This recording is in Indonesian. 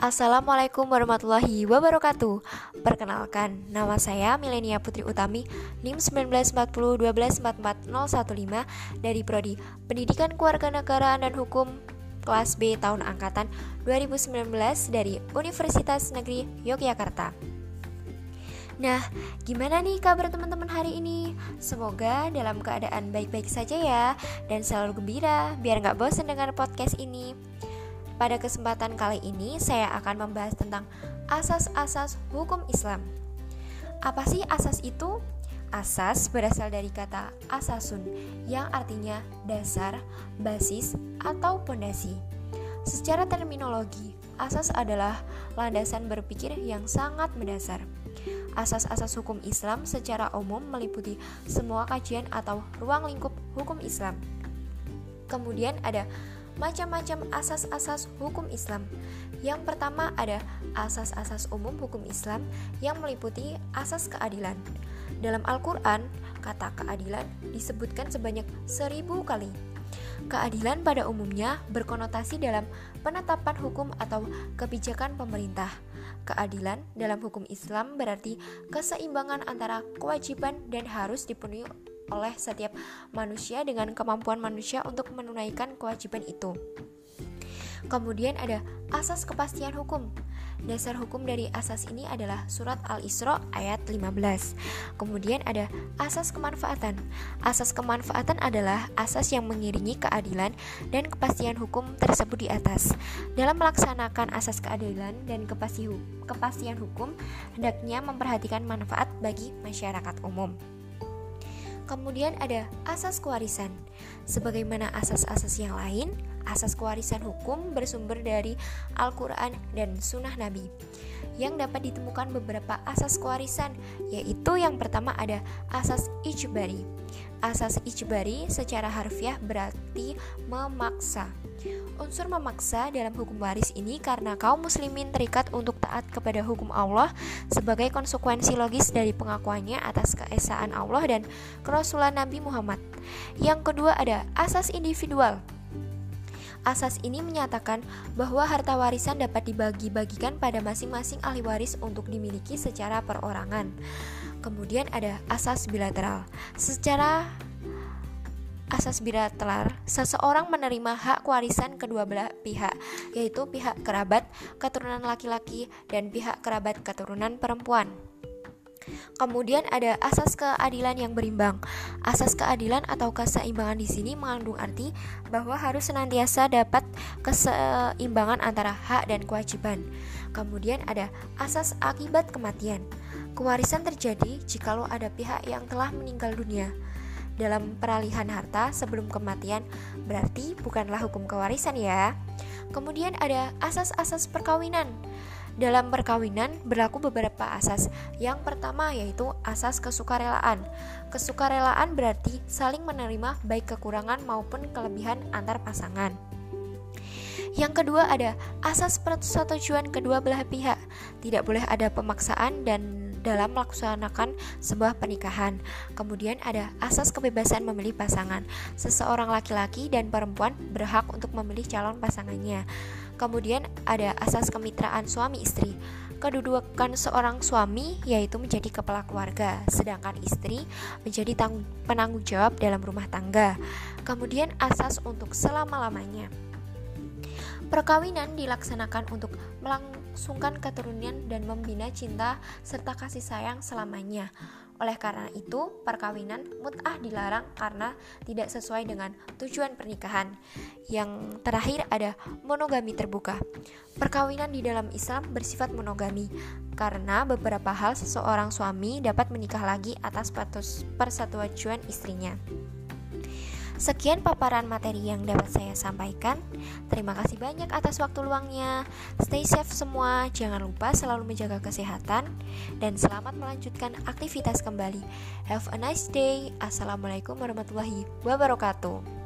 Assalamualaikum warahmatullahi wabarakatuh. Perkenalkan, nama saya Milenia Putri Utami NIM 1940-1244-015 Dari Prodi Pendidikan Kewarganegaraan dan Hukum Kelas B tahun Angkatan 2019 dari Universitas Negeri Yogyakarta. Nah, gimana nih kabar teman-teman hari ini? Semoga dalam keadaan baik-baik saja ya Dan selalu gembira, biar nggak bosan dengan podcast ini pada kesempatan kali ini, saya akan membahas tentang asas-asas hukum Islam. Apa sih asas itu? Asas berasal dari kata asasun, yang artinya dasar, basis, atau pondasi. Secara terminologi, asas adalah landasan berpikir yang sangat mendasar. Asas-asas hukum Islam secara umum meliputi semua kajian atau ruang lingkup hukum Islam. Kemudian ada macam-macam asas-asas hukum Islam. Yang pertama ada asas-asas umum hukum Islam yang meliputi asas keadilan. Dalam Al-Quran, kata keadilan disebutkan sebanyak seribu kali. Keadilan pada umumnya berkonotasi dalam penetapan hukum atau kebijakan pemerintah. Keadilan dalam hukum Islam berarti keseimbangan antara kewajiban dan harus dipenuhi oleh setiap manusia dengan kemampuan manusia untuk menunaikan kewajiban itu. Kemudian ada asas kepastian hukum. Dasar hukum dari asas ini adalah surat Al-Isra ayat 15. Kemudian ada asas kemanfaatan. Asas kemanfaatan adalah asas yang mengiringi keadilan dan kepastian hukum tersebut di atas. Dalam melaksanakan asas keadilan dan kepastian hukum, hendaknya memperhatikan manfaat bagi masyarakat umum. Kemudian ada asas kewarisan. Sebagaimana asas-asas yang lain, asas kewarisan hukum bersumber dari Al-Quran dan Sunnah Nabi. Yang dapat ditemukan beberapa asas kewarisan, yaitu yang pertama ada asas ijbari. Asas ijbari secara harfiah berarti memaksa. Unsur memaksa dalam hukum waris ini karena kaum muslimin terikat untuk taat kepada hukum Allah sebagai konsekuensi logis dari pengakuannya atas keesaan Allah dan kerasulan Nabi Muhammad. Yang kedua ada asas individual. Asas ini menyatakan bahwa harta warisan dapat dibagi-bagikan pada masing-masing ahli waris untuk dimiliki secara perorangan. Kemudian ada asas bilateral. Secara asas bilateral, seseorang menerima hak warisan kedua belah pihak, yaitu pihak kerabat keturunan laki-laki dan pihak kerabat keturunan perempuan. Kemudian ada asas keadilan yang berimbang. Asas keadilan atau keseimbangan di sini mengandung arti bahwa harus senantiasa dapat keseimbangan antara hak dan kewajiban. Kemudian ada asas akibat kematian. Kewarisan terjadi jikalau ada pihak yang telah meninggal dunia dalam peralihan harta sebelum kematian berarti bukanlah hukum kewarisan ya. Kemudian ada asas-asas perkawinan. Dalam perkawinan berlaku beberapa asas. Yang pertama yaitu asas kesukarelaan. Kesukarelaan berarti saling menerima baik kekurangan maupun kelebihan antar pasangan. Yang kedua ada asas persetujuan kedua belah pihak. Tidak boleh ada pemaksaan dan dalam melaksanakan sebuah pernikahan. Kemudian ada asas kebebasan memilih pasangan. Seseorang laki-laki dan perempuan berhak untuk memilih calon pasangannya. Kemudian ada asas kemitraan suami istri. Kedudukan seorang suami yaitu menjadi kepala keluarga, sedangkan istri menjadi penanggung jawab dalam rumah tangga. Kemudian asas untuk selama-lamanya. Perkawinan dilaksanakan untuk melangsungkan keturunan dan membina cinta serta kasih sayang selamanya. Oleh karena itu, perkawinan mut'ah dilarang karena tidak sesuai dengan tujuan pernikahan. Yang terakhir ada monogami terbuka. Perkawinan di dalam Islam bersifat monogami karena beberapa hal seseorang suami dapat menikah lagi atas persetujuan istrinya. Sekian paparan materi yang dapat saya sampaikan. Terima kasih banyak atas waktu luangnya. Stay safe semua, jangan lupa selalu menjaga kesehatan dan selamat melanjutkan aktivitas kembali. Have a nice day. Assalamualaikum warahmatullahi wabarakatuh.